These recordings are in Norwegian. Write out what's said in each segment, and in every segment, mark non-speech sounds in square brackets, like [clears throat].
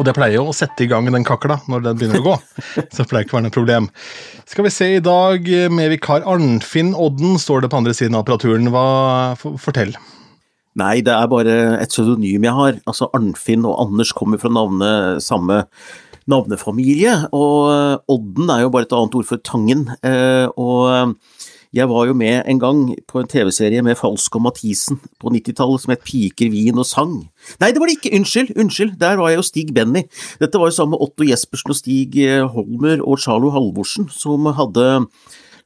Og det pleier jo å sette i gang den kakla når den begynner å gå. [laughs] Så det pleier ikke å være noe problem. Skal vi se i dag med vikar Arnfinn Odden, står det på andre siden av apparaturen. Hva Fortell. Nei, det er bare et pseudonym jeg har. Altså Arnfinn og Anders kommer fra navnet samme navnefamilie. Og Odden er jo bare et annet ord for Tangen. Eh, og jeg var jo med en gang på en TV-serie med Falsk og Mathisen på 90-tallet som het Piker, vin og sang. Nei, det var det ikke! Unnskyld! Unnskyld! Der var jeg jo Stig Benny. Dette var jo sammen med Otto Jespersen og Stig eh, Holmer og Charlo Halvorsen, som hadde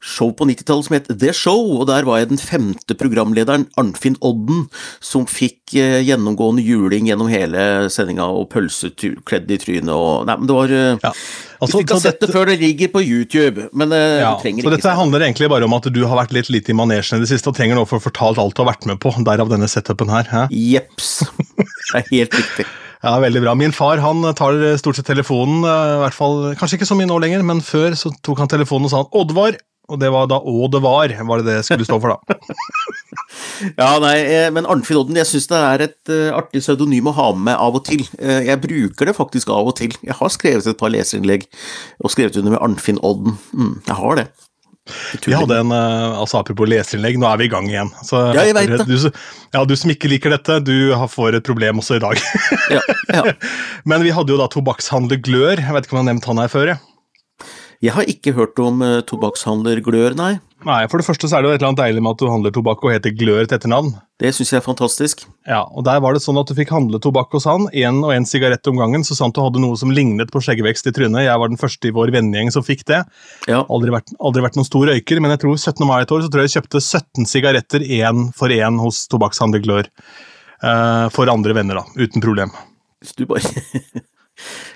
show på 90-tallet som het The Show, og der var jeg den femte programlederen, Arnfinn Odden, som fikk eh, gjennomgående juling gjennom hele sendinga og pølse kledd i trynet og Nei, men det var eh, ja. altså, Du fikk ha sett det før det ligger på YouTube, men eh, ja, du trenger så ikke Så dette handler egentlig bare om at du har vært litt lite i manesjen i det siste og trenger nå for å fortalt alt du har vært med på, derav denne setupen her. Jepps. Det er helt riktig. [laughs] Ja, veldig bra. Min far han tar stort sett telefonen, i hvert fall, kanskje ikke så mye nå lenger, men før så tok han telefonen og sa han, 'Oddvar, og det var da 'Å, det var', var det det skulle stå for, da. [laughs] ja, nei, eh, men Arnfinn Odden, jeg syns det er et uh, artig pseudonym å ha med av og til. Uh, jeg bruker det faktisk av og til. Jeg har skrevet et par leserinnlegg, og skrevet under med Arnfinn Odden. Mm, jeg har det. Vi hadde en, altså Apropos leserinnlegg, nå er vi i gang igjen. Så, ja, jeg vet det. Du, ja, du som ikke liker dette, du får et problem også i dag. ja, ja. [laughs] Men vi hadde jo da tobakkshandler Glør, jeg vet ikke om jeg har nevnt han her før? Jeg. Jeg har ikke hørt om uh, tobakkshandler Glør, nei. Nei, For det første så er det jo et eller annet deilig med at du handler tobakk og heter Glør til etternavn. Det syns jeg er fantastisk. Ja, og Der var det sånn at du fikk handle tobakk hos han, én og én sigarett om gangen, så sant du hadde noe som lignet på skjeggvekst i trynet. Jeg var den første i vår vennegjeng som fikk det. Ja. Aldri, vært, aldri vært noen stor røyker, men jeg tror 17. mai et år så tror jeg jeg kjøpte 17 sigaretter én for én hos tobakkshandler Glør. Uh, for andre venner, da. Uten problem. Hvis du bare [laughs]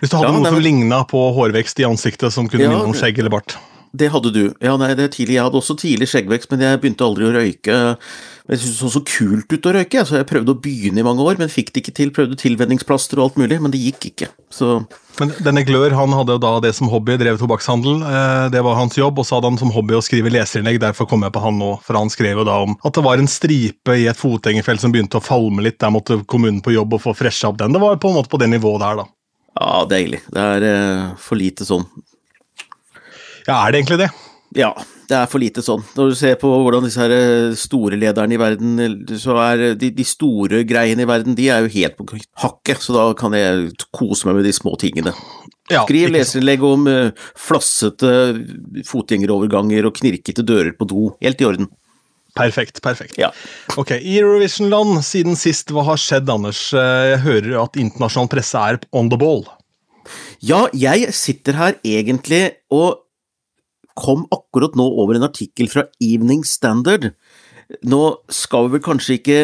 Hvis du hadde ja, noe som ligna på hårvekst i ansiktet som kunne ja, minne om skjegg eller bart? Det hadde du. Ja, nei, det er tidlig. Jeg hadde også tidlig skjeggvekst, men jeg begynte aldri å røyke. Jeg syntes det så så kult ut å røyke, så jeg prøvde å begynne i mange år, men fikk det ikke til. Prøvde tilvenningsplaster og alt mulig, men det gikk ikke. Så men denne Glør han hadde da det som hobby, drev tobakkshandel. Eh, det var hans jobb, og så hadde han som hobby å skrive leserinnlegg. Derfor kom jeg på han nå, for han skrev jo da om at det var en stripe i et fotgjengerfelt som begynte å falme litt. Der måtte kommunen på jobb og få fresha opp den. Det var på en måte på det nivået der, da. Ja, deilig. Det er uh, for lite sånn. Ja, er det egentlig det? Ja, det er for lite sånn. Når du ser på hvordan disse her eh, store lederne i verden, så er de, de, store greiene i verden, de er jo helt på hakket, så da kan jeg kose meg med de små tingene. Ja, Skriv leserinnlegg om uh, flassete fotgjengeroverganger og knirkete dører på do. Helt i orden. Perfekt. perfekt. Ja. Ok, Eurovision-land, siden sist, hva har skjedd, Anders? Eh, jeg hører at internasjonal presse er on the ball. Ja, jeg sitter her egentlig og kom akkurat nå over en artikkel fra Evening Standard. Nå skal vi vel kanskje ikke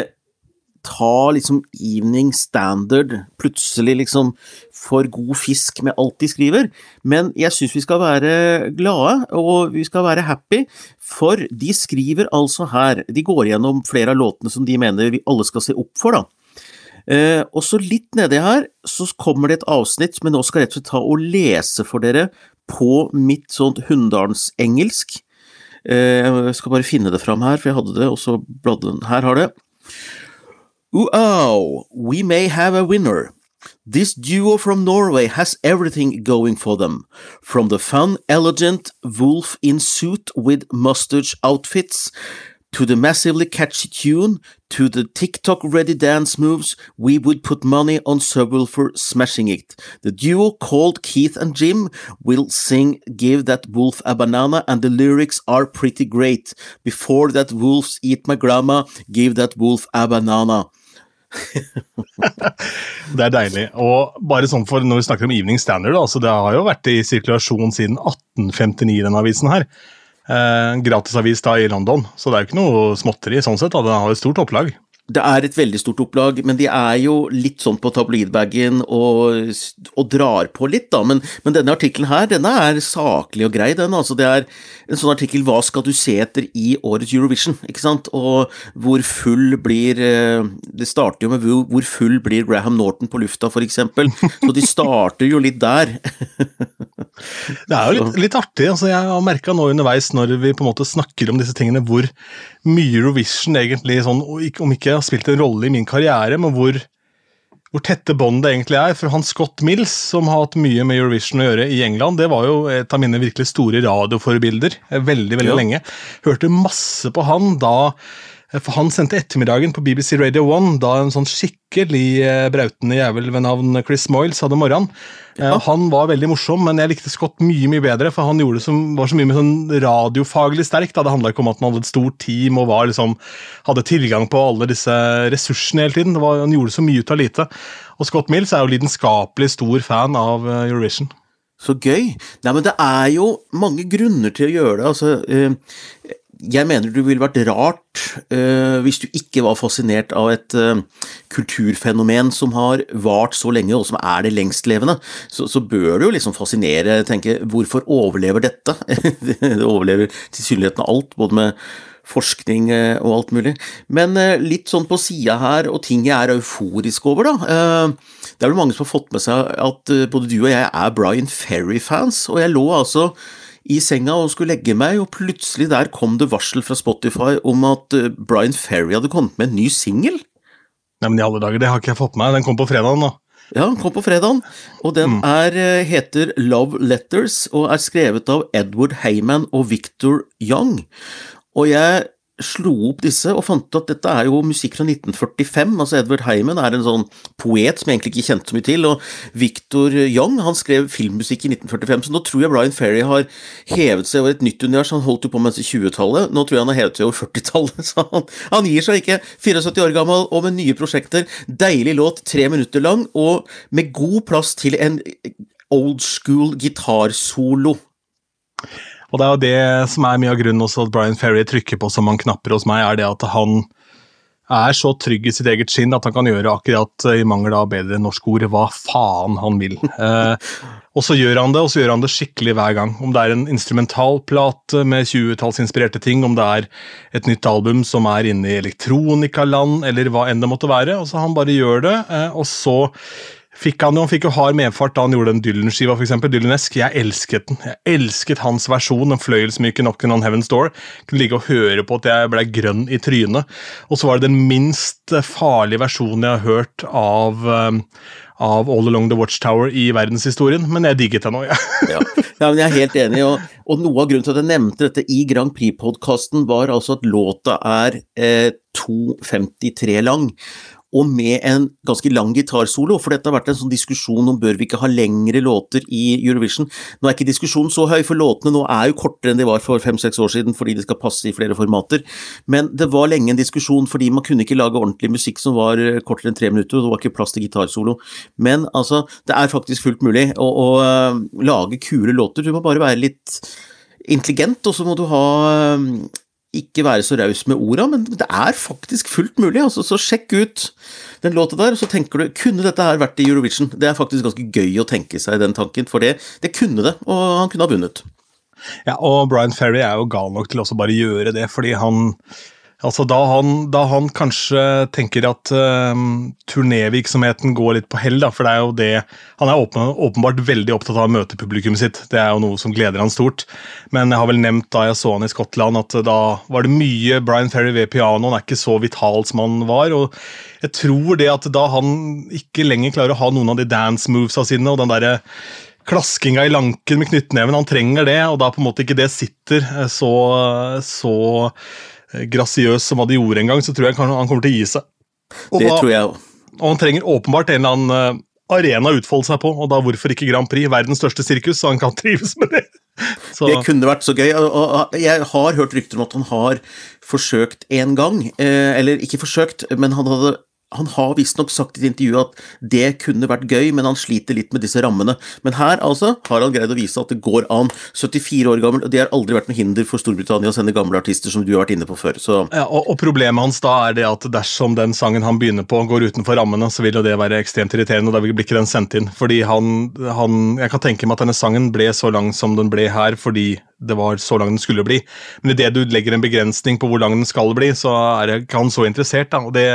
ta liksom Evening Standard plutselig liksom for god fisk med alt de skriver, men jeg syns vi skal være glade, og vi skal være happy, for de skriver altså her De går gjennom flere av låtene som de mener vi alle skal se opp for, da. Eh, og så litt nedi her så kommer det et avsnitt, men nå skal jeg rett og slett ta og lese for dere på mitt sånt hunndalsengelsk. Eh, jeg skal bare finne det fram her, for jeg hadde det, og så bladde den Her har det. Oh, we may have a winner. This duo from Norway has everything going for them. From the fun, elegant wolf in suit with mustache outfits, to the massively catchy tune, to the TikTok ready dance moves, we would put money on Subwoofer smashing it. The duo called Keith and Jim will sing Give That Wolf a Banana, and the lyrics are pretty great. Before that wolves eat my grandma, give that wolf a banana. [laughs] det er deilig. Og bare sånn for når vi snakker om Evening Standard, altså det har jo vært i sirkulasjon siden 1859, denne avisen her. Eh, gratisavis da i London, så det er jo ikke noe småtteri sånn sett. Da. Den har et stort opplag. Det er et veldig stort opplag, men de er jo litt sånn på tabloidbagen og, og, drar på litt, da. Men, men denne artikkelen her, denne er saklig og grei, den. Altså, det er en sånn artikkel 'Hva skal du se etter i årets Eurovision?' ikke sant? Og hvor full blir eh, Det starter jo med hvor full blir Graham Norton på lufta, for eksempel. Så de starter jo litt der. [laughs] det er jo litt, litt artig. altså Jeg har merka nå underveis, når vi på en måte snakker om disse tingene, hvor mye Eurovision egentlig, sånn, om ikke har spilt en rolle i min karriere, men hvor, hvor tette bånd det egentlig er. For han Scott Mills, som har hatt mye med Eurovision å gjøre i England, det var jo et av mine virkelig store radioforbilder veldig, veldig ja. lenge. Hørte masse på han da Eh, for Han sendte ettermiddagen på BBC Radio 1 da en sånn skikkelig eh, brautende jævel ved navn Chris Moyles hadde morgenen. Eh, ja. Han var veldig morsom, men jeg likte Scott mye mye bedre, for han gjorde det som, var så mye mer sånn radiofaglig sterk. Da. Det handla ikke om at han hadde et stort team og liksom, hadde tilgang på alle disse ressursene hele tiden. Var, han gjorde så mye ut av lite. Og Scott Mills er jo lidenskapelig stor fan av Eurovision. Så gøy. Nei, men det er jo mange grunner til å gjøre det. Altså, eh, jeg mener det ville vært rart uh, hvis du ikke var fascinert av et uh, kulturfenomen som har vart så lenge, og som er det lengstlevende. Så, så bør det jo liksom fascinere, tenke hvorfor overlever dette? [laughs] det overlever tilsynelatende alt, både med forskning uh, og alt mulig. Men litt sånn på sida her, og ting jeg er euforisk over, da. det er vel mange som har fått med seg at både du og jeg er Brian Ferry-fans, og jeg lå altså i senga og skulle legge meg, og plutselig der kom det varsel fra Spotify om at eh, Brian Ferry hadde kommet med en ny singel. Nei, men i alle dager, det har ikke jeg fått med meg. Den kom på fredagen, da. Ja, den kom på fredagen, og den mm. er, eh, heter Love Letters og er skrevet av Edward Heyman og Victor Young. Og jeg slo opp disse og fant ut at dette er jo musikk fra 1945. altså Edward Heimen er en sånn poet som jeg egentlig ikke kjente så mye til. Og Victor Young han skrev filmmusikk i 1945, så nå tror jeg Brian Ferry har hevet seg over et nytt univers. Han holdt jo på mens i 20-tallet, nå tror jeg han har hevet seg over 40-tallet. Så [laughs] han, han, gir seg ikke. 74 år gammel og med nye prosjekter. Deilig låt, tre minutter lang, og med god plass til en old school gitarsolo. Og det er jo det som er mye av grunnen også at Brian Ferry trykker på som han knapper hos meg, er det at han er så trygg i sitt eget skinn at han kan gjøre akkurat, i mangel av bedre norsk ord, hva faen han vil. [laughs] Eh, og så gjør han det, og så gjør han det skikkelig hver gang. Om det er en instrumentalplate med 20-tallsinspirerte ting, om det er et nytt album som er inne i elektronikaland, eller hva enn det måtte være. og så Han bare gjør det, eh, og så fikk han jo, han fikk jo hard medfart da han gjorde den Dylan-skiva, eksempel. Dylan-esk. Jeg elsket den. Jeg elsket hans versjon, den fløyelsmyke Knockin' on Heaven's Door. Jeg Kunne ligge og høre på at jeg ble grønn i trynet. Og så var det den minst farlige versjonen jeg har hørt av um, av All Along the Watchtower i verdenshistorien, men jeg digget den òg, ja. [laughs] ja. ja. men jeg er helt enig, og, og, noe av grunnen til at jeg nevnte dette i Grand Prix-podkasten, var altså at låta er eh, 2.53 lang og med en ganske lang gitarsolo, for dette har vært en sånn diskusjon om bør vi ikke ha lengre låter i Eurovision. Nå er ikke diskusjonen så høy, for låtene nå er jo kortere enn de var for fem-seks år siden, fordi de skal passe i flere formater, men det var lenge en diskusjon fordi man kunne ikke lage ordentlig musikk som var eh, kortere enn tre minutter, og det var ikke plass til gitarsolo. Men altså, det er faktisk fullt mulig å, å uh, lage kule låter, du må bare være litt intelligent, og så må du ha uh, ikke være så raus med orda, men det er faktisk fullt mulig. Altså, så sjekk ut den låta der, og så tenker du kunne dette her vært i Eurovision? Det er faktisk ganske gøy å tenke seg den tanken, for det, det kunne det, og han kunne ha vunnet. Ja, og Brian Ferry er jo gal nok til også bare gjøre det, fordi han Altså da han, da han, kanskje tenker at uh, turnévirksomheten går litt på hell, da, for det er jo det Han er åpen, åpenbart veldig opptatt av å møte publikummet sitt. Det er jo noe som gleder han stort. Men jeg har vel nevnt da jeg så han i Skottland, at da var det mye Brian Ferry ved pianoen, er ikke så vital som han var. og jeg tror det at da han ikke lenger klarer å ha noen av de dance movesa sine, og den derre klaskinga i lanken med knyttneven, han trenger det, og da på en måte ikke det sitter eh, så, så grasiøs som hva de gjorde en gang, så tror jeg han kommer til å gi seg. Og det da, tror jeg også. Og han trenger åpenbart en eller annen eh, arena å utfolde seg på, og da hvorfor ikke Grand Prix? Verdens største sirkus, så han kan [laughs] trives med det. Så. Det kunne vært så gøy. og Jeg har hørt rykter om at han har forsøkt en gang, eh, eller ikke forsøkt, men han hadde han har visstnok sagt i et intervju at det kunne vært gøy, men han sliter litt med disse rammene. Men her altså har han greid å vise at det går an. 74 år gammel, og det har aldri vært noe hinder for Storbritannia å sende gamle artister, som du har vært inne på før. Ja, og, og, problemet hans da er det at dersom den sangen han begynner på, går utenfor rammene, så vil jo det være ekstremt irriterende, og da blir ikke den sendt inn. Fordi han, han Jeg kan tenke meg at denne sangen ble så lang som den ble her fordi det var så lang den skulle bli. Men idet du legger en begrensning på hvor lang den skal bli, så er ikke han så interessert. Da. og det,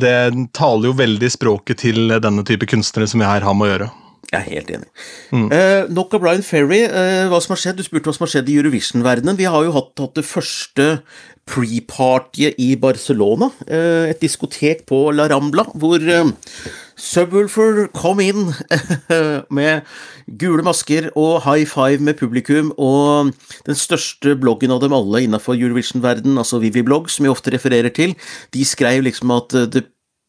det, taler jo veldig språket til denne type kunstnere som vi her har med å gjøre. Jeg er helt enig. Mm. Eh, nok av Brian Ferry. Eh, hva som har skjedd? Du spurte hva som har skjedd i Eurovision-verdenen. Vi har jo hatt, hatt det første pre-partyet i Barcelona. Eh, et diskotek på La Rambla, hvor eh, Subwoolfer kom inn [laughs] med gule masker og high five med publikum, og den største bloggen av dem alle innenfor Eurovision-verden, altså Vivi Blogg, som jeg ofte refererer til, de skrev liksom at det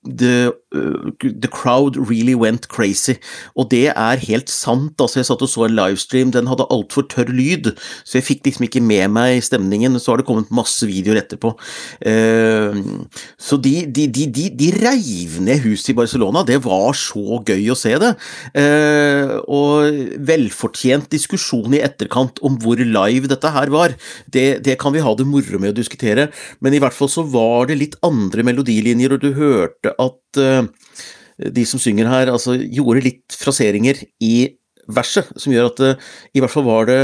The, uh, the, crowd really went crazy. Og det er helt sant. altså Jeg satt og så en livestream, den hadde altfor tørr lyd, så jeg fikk liksom ikke med meg stemningen. Så har det kommet masse videoer etterpå. Uh, så de, de, de, de, reiv ned huset i Barcelona. Det var så gøy å se det. Uh, og velfortjent diskusjon i etterkant om hvor live dette her var. Det, det kan vi ha det moro med å diskutere, men i hvert fall så var det litt andre melodilinjer, og du hørte at uh, de som synger her, altså gjorde litt fraseringer i verset, som gjør at uh, i hvert fall var det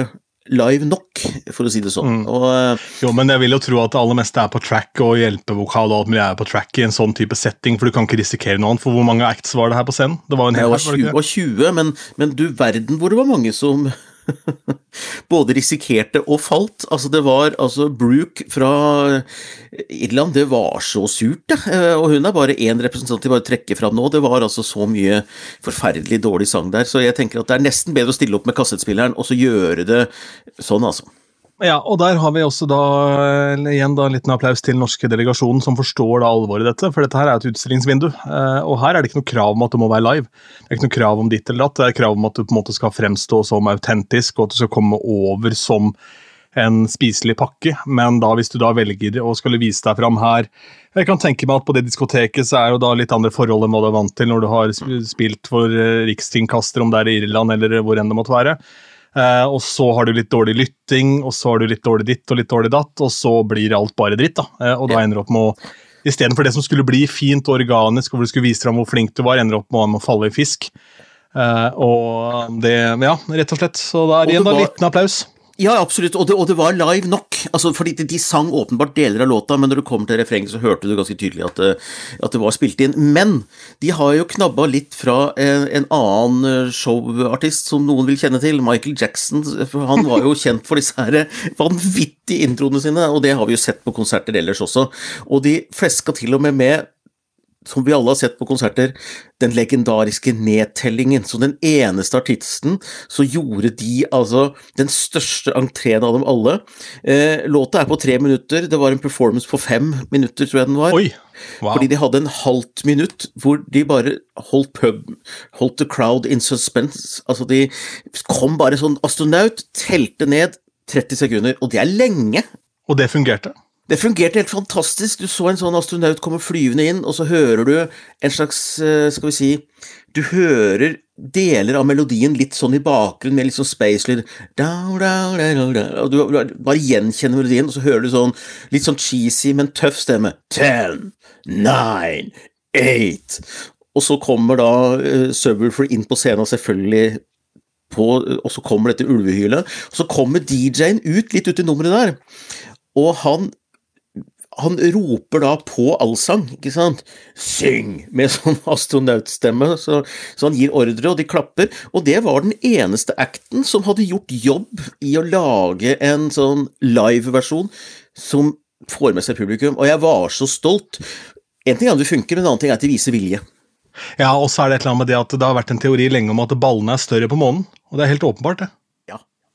live nok, for å si det sånn. Mm. Og, uh, jo, men jeg vil jo tro at det aller meste er på track, og hjelpevokal og alt mulig er på track i en sånn type setting, for du kan ikke risikere noe annet. For hvor mange acts var det her på scenen? Det var en hel, det var 20, 20 men, men du verden hvor det var mange som [laughs] både risikerte og falt. Altså, det var altså Brooke fra Irland, det var så surt, det. Eh, og hun er bare én representant de bare trekker fram nå. Det var altså så mye forferdelig dårlig sang der, så jeg tenker at det er nesten bedre å stille opp med kassettspilleren og så gjøre det sånn, altså. Ja, og der har vi også da igjen da en liten applaus til den norske delegasjonen som forstår da alvoret i dette, for dette her er et utstillingsvindu. Eh, og her er det ikke noe krav om at det må være live. Det er ikke noe krav om ditt eller datt, det er krav om at du på en måte skal fremstå som autentisk, og at du skal komme over som en spiselig pakke, men da hvis du da velger å skulle vise deg fram her Jeg kan tenke meg at på det diskoteket så er jo da litt andre forhold enn hva du er vant til når du har spilt for rikstingkaster rikskringkaster, om det er i Irland eller hvor enn det måtte være. Uh, og så har du litt dårlig lytting, og så har du litt dårlig ditt og litt dårlig datt, og så blir alt bare dritt. da. Uh, og da ender du opp med å Istedenfor det som skulle bli fint og organisk, hvor du skulle vise fram hvor flink du var, ender du opp med å falle i fisk. Uh, og det Ja, rett og slett. Så da er det igjen da liten applaus. Ja, absolutt, og det, og det, var live nok. Altså, fordi de, de, sang åpenbart deler av låta, men når du kommer til refrenget, så hørte du ganske tydelig at, eh, at, det var spilt inn. Men de har jo knabba litt fra en, en, annen eh, showartist som noen vil kjenne til, Michael Jackson. Han var jo kjent for disse her vanvittige introene sine, og det har vi jo sett på konserter ellers også. Og de fleska til og med med som vi alle har sett på konserter, den legendariske nedtellingen. Som den eneste artisten så gjorde de altså den største entreen av dem alle. Eh, låta er på tre minutter, det var en performance på fem minutter, tror jeg den var. Oi, wow. Fordi de hadde en halvt minutt hvor de bare holdt pub, holdt the crowd in suspense. Altså, de kom bare sånn astronaut, telte ned 30 sekunder, og det er lenge. Og det fungerte? Det fungerte helt fantastisk. Du så en sånn astronaut komme flyvende inn, og så hører du en slags eh, Skal vi si Du hører deler av melodien litt sånn i bakgrunnen, med litt sånn space-lyd Og du bare gjenkjenner melodien, og så hører du sånn litt sånn cheesy, men tøff stemme. Ten, nine, eight Og så kommer da uh, Subwoolfer inn på scenen, selvfølgelig på, og så kommer dette ulvehylet. Og så kommer DJ-en ut litt ut i nummeret der, og han han roper da på allsang, ikke sant? Syng! Med sånn astronautstemme, så, så, han gir ordre, og de klapper. Og det var den eneste acten som hadde gjort jobb i å lage en sånn live-versjon som får med seg publikum, og jeg var så stolt. En ting er at det funker, men en annen ting er at de viser vilje. Ja, og så er det et eller annet med det at det har vært en teori lenge om at ballene er større på månen, og det er helt åpenbart, det.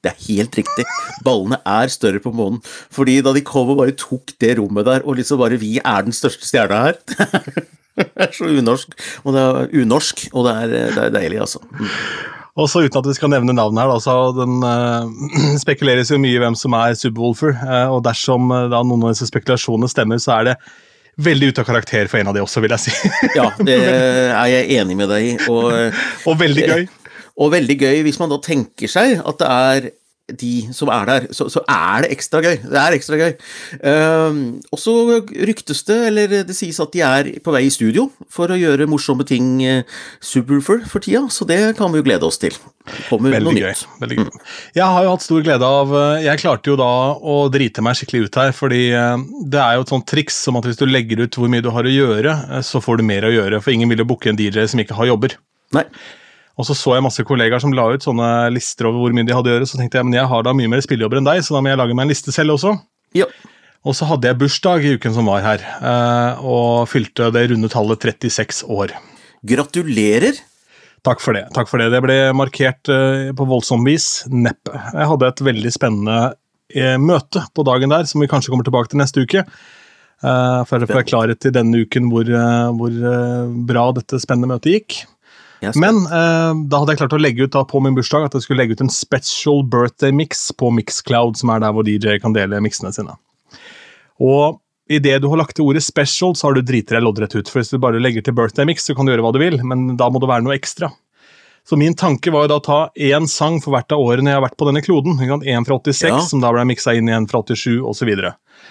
Det er helt riktig. Ballene er større på månen. Fordi da de kom og bare tok det rommet der, og liksom bare Vi er den største stjerna her. [laughs] det er så unorsk. Og det er unorsk, og det er, det er deilig, altså. Mm. Og så Uten at vi skal nevne navnet her, da, så den, uh, [clears throat] spekuleres jo mye hvem som er Subwoolfer. Uh, og dersom uh, da noen av disse spekulasjonene stemmer, så er det veldig ute av karakter for en av de også, vil jeg si. ja, det [laughs] er jeg enig med deg i. Og, og veldig gøy. Og veldig gøy hvis man da tenker seg at det er de som er der, så, så, er det ekstra gøy. Det er ekstra gøy. Um, og så ryktes det, eller det sies at de er på vei i studio for å gjøre morsomme ting uh, Subwoofer for tida, så det kan vi jo glede oss til. Kommer veldig gøy. Nytt. Veldig gøy. Mm. Jeg har jo hatt stor glede av eh, Jeg klarte jo da å drite meg skikkelig ut her, fordi uh, det er jo et sånt triks som at hvis du legger ut hvor mye du har å gjøre, uh, så får du mer å gjøre, for ingen vil jo booke en DJ som ikke har jobber. Nei. Og så så jeg masse kollegaer som la ut sånne lister over hvor mye de hadde å gjøre. Så tenkte jeg men jeg har da mye mer spillejobber enn deg, så da må jeg lage meg en liste selv også. Ja. Og så hadde jeg bursdag i uken som var her, eh, og fylte det runde tallet 36 år. Gratulerer! Takk for det. takk for Det Det ble markert eh, på voldsom vis. Neppe. Jeg hadde et veldig spennende eh, møte på dagen der, som vi kanskje kommer tilbake til neste uke. For å få klarhet i denne uken hvor, hvor bra dette spennende møtet gikk. Men eh, da hadde jeg klart å legge ut da, på min bursdag at jeg skulle legge ut en special birthday mix på Mixcloud, som er der hvor DJ kan dele miksene sine. Og idet du har lagt til ordet special, så har du driti deg loddrett ut. For hvis du bare legger til birthday mix, så kan du gjøre hva du vil, men da må det være noe ekstra. Så min tanke var jo da å ta én sang for hvert av årene jeg har vært på denne kloden. En fra 86, ja. som da ble miksa inn i en fra 87, osv.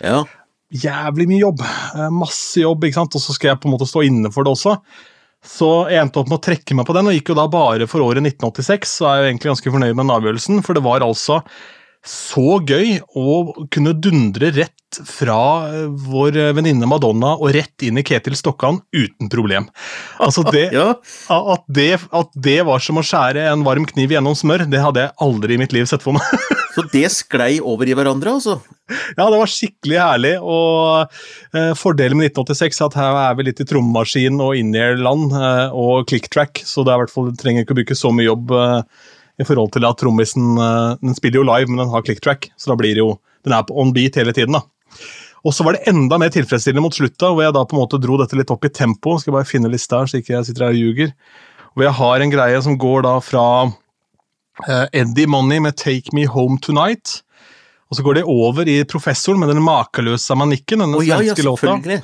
Ja. Jævlig mye jobb. Eh, masse jobb, ikke sant. Og så skal jeg på en måte stå inne for det også. Så jeg endte opp med å trekke meg på den, og gikk jo da bare for året 1986. Så er jeg jo egentlig ganske fornøyd med den avgjørelsen, for det var altså så gøy å kunne dundre rett fra eh, vår venninne Madonna og rett inn i Ketil Stokkan uten problem. Altså det, [laughs] ja. at, det, at det var som å skjære en varm kniv gjennom smør, det hadde jeg aldri i mitt liv sett for meg. [laughs] Så det sklei over i hverandre, altså? Ja, det var skikkelig herlig. Og eh, fordelen med 1986 er at her er vi litt i trommemaskin og in-air-land eh, og click-track, så det er hvert fall, trenger ikke å bruke så mye jobb. Eh, i forhold til at trommisen eh, den spiller jo live, men den har click-track, så da blir det jo, den er på on beat hele tiden. da. Og så var det enda mer tilfredsstillende mot slutta, hvor jeg da på en måte dro dette litt opp i tempo. Skal bare finne lista her, så ikke jeg sitter her og ljuger. Hvor jeg har en greie som går da fra uh, Eddie Money med 'Take Me Home Tonight'. Og så går det over i Professoren med den makeløse manikken, denne oh, ja, svenske ja, låta.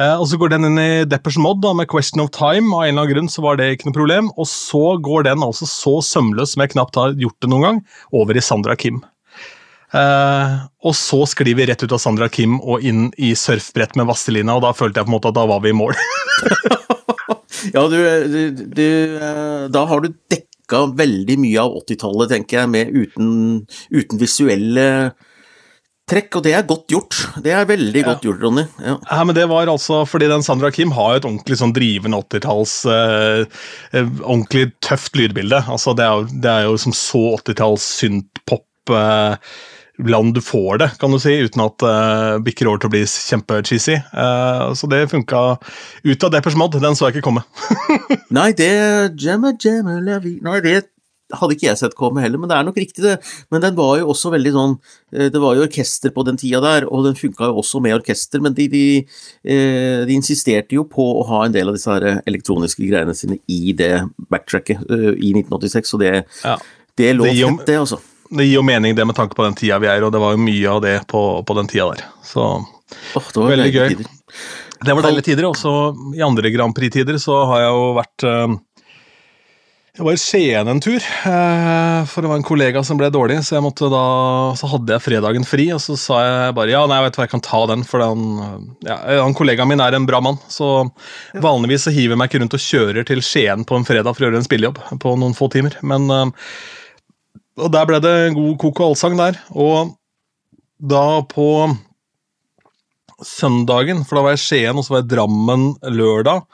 Eh, og Så går den inn i Deppers Mod med 'Question of Time'. Av en eller annen grunn så var det ikke noe problem. Og så går den altså så sømløs som jeg knapt har gjort det noen gang, over i Sandra Kim. Uh, og så sklir vi rett ut av Sandra Kim og inn i surfbrett med Vazelina, og da følte jeg på en måte at da var vi i mål. [laughs] ja, du, du, du, eh, Da har du dekka veldig mye av 80-tallet, tenker jeg, med uten, uten visuelle trekk, og det er godt gjort. Det er veldig ja. godt gjort, Ronny. Ja. ja. men det var altså fordi den Sandra Kim har jo et ordentlig sånn drivende 80-talls uh, uh, Ordentlig tøft lydbilde. Altså, det, er, det er jo som så 80-talls synt-pop. Uh, land du får det, kan du si, uten at det uh, bikker over til å bli kjempecheesy. Uh, så det funka ut av Deppers Mod. Den så jeg ikke komme. [laughs] Nei, det jamma, jamma, Nei, det hadde ikke jeg sett komme heller, men det er nok riktig, det. Men den var jo også veldig sånn eh, Det var jo orkester på den tida der, og den funka jo også med orkester, men de, de, eh, de, insisterte jo på å ha en del av disse her elektroniske greiene sine i det backtracket uh, i 1986, og det, ja. det lå fett, det, altså. Det gir jo mening, det med tanke på den tida vi er, og det var jo mye av det på, på den tida der. Så oh, det var veldig gøy. Tider. Det var deilige tider. Også i andre Grand Prix-tider så har jeg jo vært jeg var i Skien en tur, eh, for det var en kollega som ble dårlig. Så, da, så hadde jeg fredagen fri, og så sa jeg bare ja, nei, jeg vet hva, jeg kan ta den. For den, ja, han kollegaen min er en bra mann, så vanligvis så hiver jeg meg ikke rundt og kjører til Skien på en fredag for å gjøre en spillejobb på noen få timer. Men eh, Og der ble det en god kok og allsang der. Og da på søndagen, for da var jeg i Skien, og så var jeg i Drammen lørdag.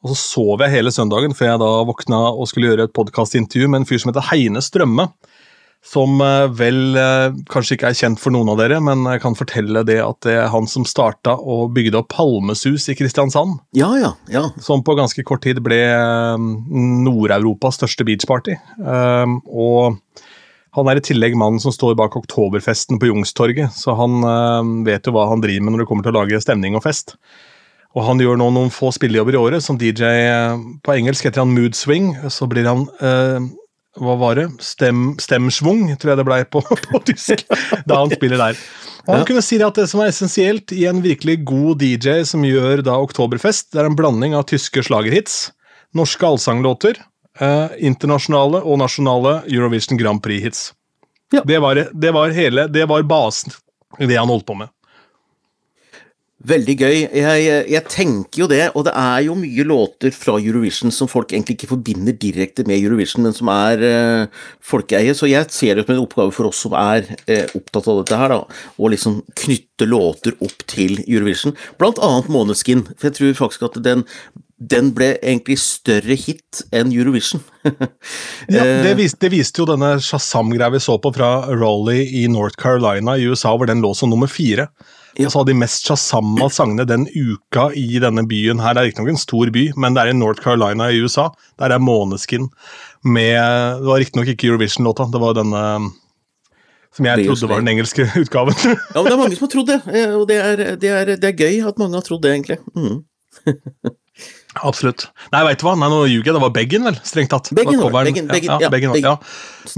Og så sov jeg hele søndagen før jeg da våkna og skulle gjøre et podkastintervju med en fyr som heter Heine Strømme. Som eh, vel eh, kanskje ikke er kjent for noen av dere, men jeg kan fortelle det at det er han som starta og bygde opp Palmesus i Kristiansand. Ja, ja, ja. Som på ganske kort tid ble eh, Nord-Europas største beachparty. Og han er i tillegg mannen som står bak oktoberfesten på Jungstorget, så han vet jo hva han driver med når det kommer til å lage stemning og fest. Og han gjør nå noen få spillejobber i året. Som DJ eh, på engelsk heter han Mood Swing. Så blir han eh, Hva var det? Stem, stemsvung, tror jeg det blei på, [laughs] på, tysk. da han spiller der. Og han ja. kunne si at det som er essensielt i en virkelig god DJ som gjør da Oktoberfest, det er en blanding av tyske slagerhits, norske allsanglåter, eh, internasjonale og nasjonale Eurovision Grand Prix-hits. Ja. Det, det, var hele, det var basen i det han holdt på med. Veldig gøy. Jeg, jeg, tenker jo det, og det er jo mye låter fra Eurovision som folk egentlig ikke forbinder direkte med Eurovision, men som er eh, folkeeie, så jeg ser det som en oppgave for oss som er eh, opptatt av dette her, da, å liksom knytte låter opp til Eurovision, blant annet Måneskin, for jeg tror faktisk at den den ble egentlig større hit enn Eurovision. [laughs] ja, det viste, det viste, jo denne Shazam-greia vi så på fra Raleigh i North Carolina i USA, hvor den lå som nummer fire. Og så hadde de mest shazamma sangene den uka i denne byen her. Det er riktignok en stor by, men det er i North Carolina i USA. Der er Måneskin med Det var riktignok ikke Eurovision-låta, det var denne som jeg trodde var den engelske [laughs] utgaven. ja, men det er mange som har trodd det, eh, og det er, det er, det er gøy at mange har trodd det, egentlig. Mm. [laughs] Absolutt. Nei, veit du hva, Nei, nå ljuger jeg. Det var Beggen, vel? Strengt tatt. Beggen, Beggen, Beggen, ja, ja, Beggen, ja.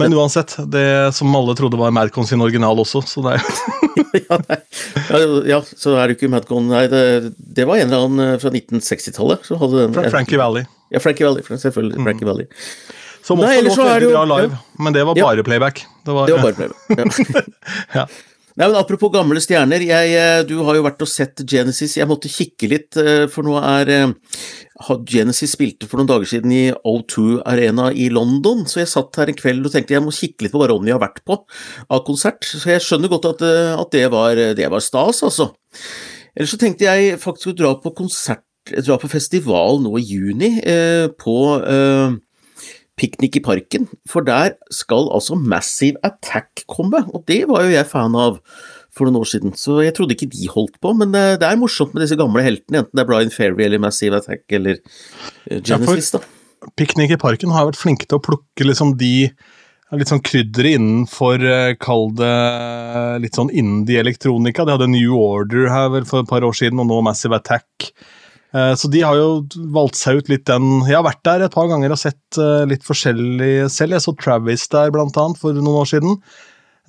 Men uansett, det som alle trodde var Madcon sin original også, så det er [laughs] [laughs] ja, ja, så er det ikke Madcon Nei, det, det, var en eller annen eh, fra 1960-tallet som hadde den. Fra Frankie Valley. Ja, Frankie Valley, selvfølgelig. Mm. Frankie Valley. Som også Nei, låt veldig bra live, men det var bare playback. Det var, det var bare playback, ja. [laughs] Nei, men Apropos gamle stjerner, jeg, eh, du har jo vært og sett Genesis. Jeg måtte kikke litt, eh, for nå er eh, Genesis spilte for noen dager siden i O2 Arena i London, så jeg satt her en kveld og tenkte jeg må kikke litt på hva Ronny har vært på av konsert. Så jeg skjønner godt at, at det, var, det, var, stas, altså. Ellers så tenkte jeg faktisk å dra på konsert, dra på festival nå i juni, eh, på eh, Piknik i parken, for der skal altså Massive Attack komme, og det var jo jeg fan av for noen år siden, så jeg trodde ikke de holdt på, men det, er morsomt med disse gamle heltene, enten det er Brian Ferry eller Massive Attack eller uh, Genesis, da. Piknik i parken har vært flinke til å plukke liksom de litt sånn krydderet innenfor, uh, kall det litt sånn indie-elektronika. De hadde New Order her vel for et par år siden, og nå Massive Attack. Eh, så de har jo valgt seg ut litt den Jeg har vært der et par ganger og sett eh, litt forskjellig selv. Jeg så Travis der blant annet for noen år siden.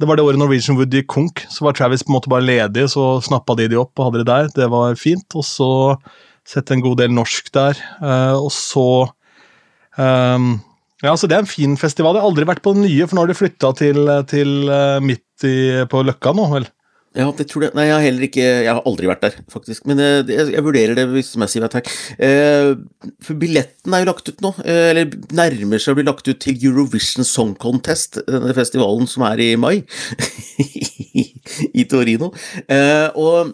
Det var det året Norwegian Wood gikk konk. Så var Travis på en måte bare ledig, så snappa de de opp og hadde de der. Det var fint. Og så sett en god del norsk der. Eh, og så um, Ja, så det er en fin festival. Jeg har aldri vært på den nye, for nå har de flytta til, til midt i, på Løkka nå, vel? Ja, det tror jeg. Nei, jeg har heller ikke Jeg har aldri vært der, faktisk. Men eh, jeg, jeg vurderer det hvis Massive Attack. Eh, for billetten er jo lagt ut nå. Eh, eller nærmer seg å bli lagt ut til Eurovision Song Contest, denne festivalen som er i mai. [laughs] I Torino. Eh, og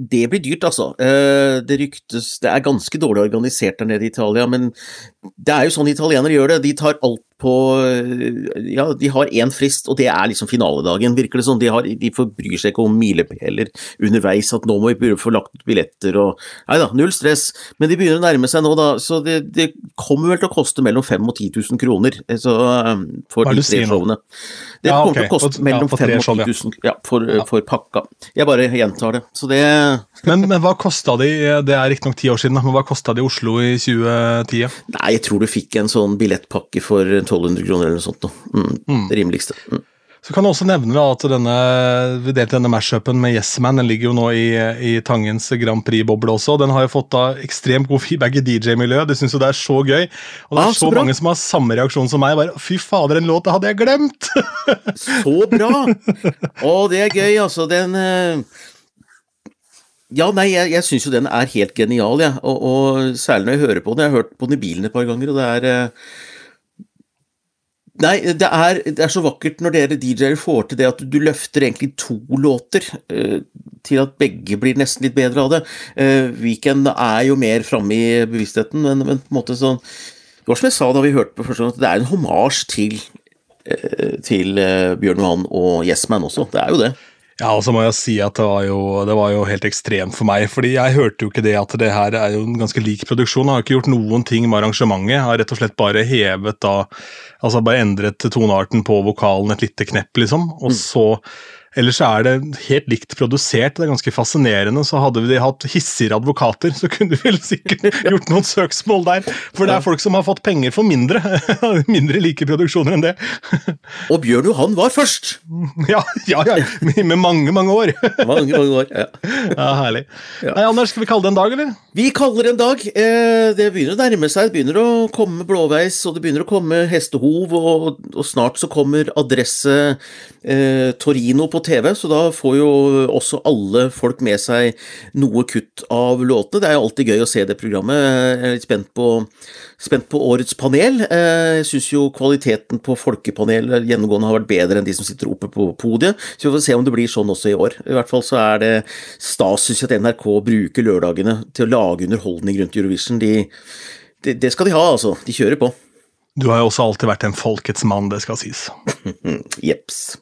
det blir dyrt, altså. Eh, det ryktes Det er ganske dårlig organisert der nede i Italia, men det er jo sånn italienere gjør det. De tar alt på Ja, de har én frist, og det er liksom finaledagen, virker det sånn. De, har, de bryr seg ikke om milepæler underveis, at nå må vi få lagt ut billetter og Nei da, null stress. Men de begynner å nærme seg nå, da, så det, det kommer vel til å koste mellom 5000 og 10 000 kroner eh, så, for de tre showene. Det ja, kommer okay. til å koste mellom ja, 5000 og 10 000 ja, for, ja. for, pakka. Jeg bare gjentar det. Så det [laughs] Men, men hva kosta de, det er riktignok ti år siden, men hva kosta de i Oslo i 2010? Nei, jeg tror du fikk en sånn billettpakke for 1200 kroner eller noe sånt. Mm, mm. Det rimeligste. Mm. Så kan jeg også nevne at denne, vi delte denne mashupen med Yes Man. Den ligger jo nå i, i Tangens Grand Prix-boble også. Den har jo fått da ekstremt god feedback i DJ-miljøet. De syns jo det er så gøy. Og det er ah, så, så mange som har samme reaksjon som meg. bare, Fy fader, en låt, det hadde jeg glemt! [laughs] så bra! Å, det er gøy, altså. Den uh ja, nei, jeg, jeg syns jo den er helt genial, jeg. Ja. Og, og, særlig når jeg hører på den. Jeg har hørt på den i bilen et par ganger, og det er eh, Nei, det er, det er så vakkert når dere DJ-er får til det at du løfter egentlig to låter uh, til at begge blir nesten litt bedre av det. Uh, Weekend er jo mer framme i bevisstheten, men, men, på en måte sånn Det var som jeg sa da vi hørte på første gang, at det er en hommage til, uh, til Bjørn Johan og Yesman også. Det er jo det. Ja, og så må jeg si at det var, jo, det var, jo, helt ekstremt for meg. fordi jeg hørte jo ikke det at det her er jo en ganske lik produksjon. Jeg har ikke gjort noen ting med arrangementet. Jeg har rett og slett bare hevet da Altså bare endret tonearten på vokalen et lite knepp, liksom. Og mm. Ellers er det helt likt produsert. Det er ganske fascinerende. Så hadde vi hatt hissigere advokater, så kunne vi vel sikkert [laughs] gjort noen søksmål der. For det er folk som har fått penger for mindre. [laughs] mindre like produksjoner enn det. Og Bjørn Johan var først! Ja, ja, ja. Med mange, mange år. mange, mange år, ja. ja herlig. Nei, Anders, skal vi kalle det en dag, eller? Vi kaller det en dag. Eh, det begynner å nærme seg. Det begynner å komme blåveis, og det begynner å komme hestehov, og, og snart så kommer adresse eh, Torino på TV, så da får jo også alle folk med seg noe kutt av låtene. Det er jo alltid gøy å se det programmet. Jeg er litt spent på, spent på årets panel. Eh, jeg syns jo kvaliteten på folkepanelet gjennomgående har vært bedre enn de som sitter oppe på podiet, så vi får se om det blir sånn også i år. I hvert fall så er det stas, syns jeg, at NRK bruker lørdagene til å lage underholdning rundt Eurovision. De, de, det skal de ha, altså. De kjører på. Du har jo også alltid vært en folkets mann, det skal sies. [laughs] Jepps.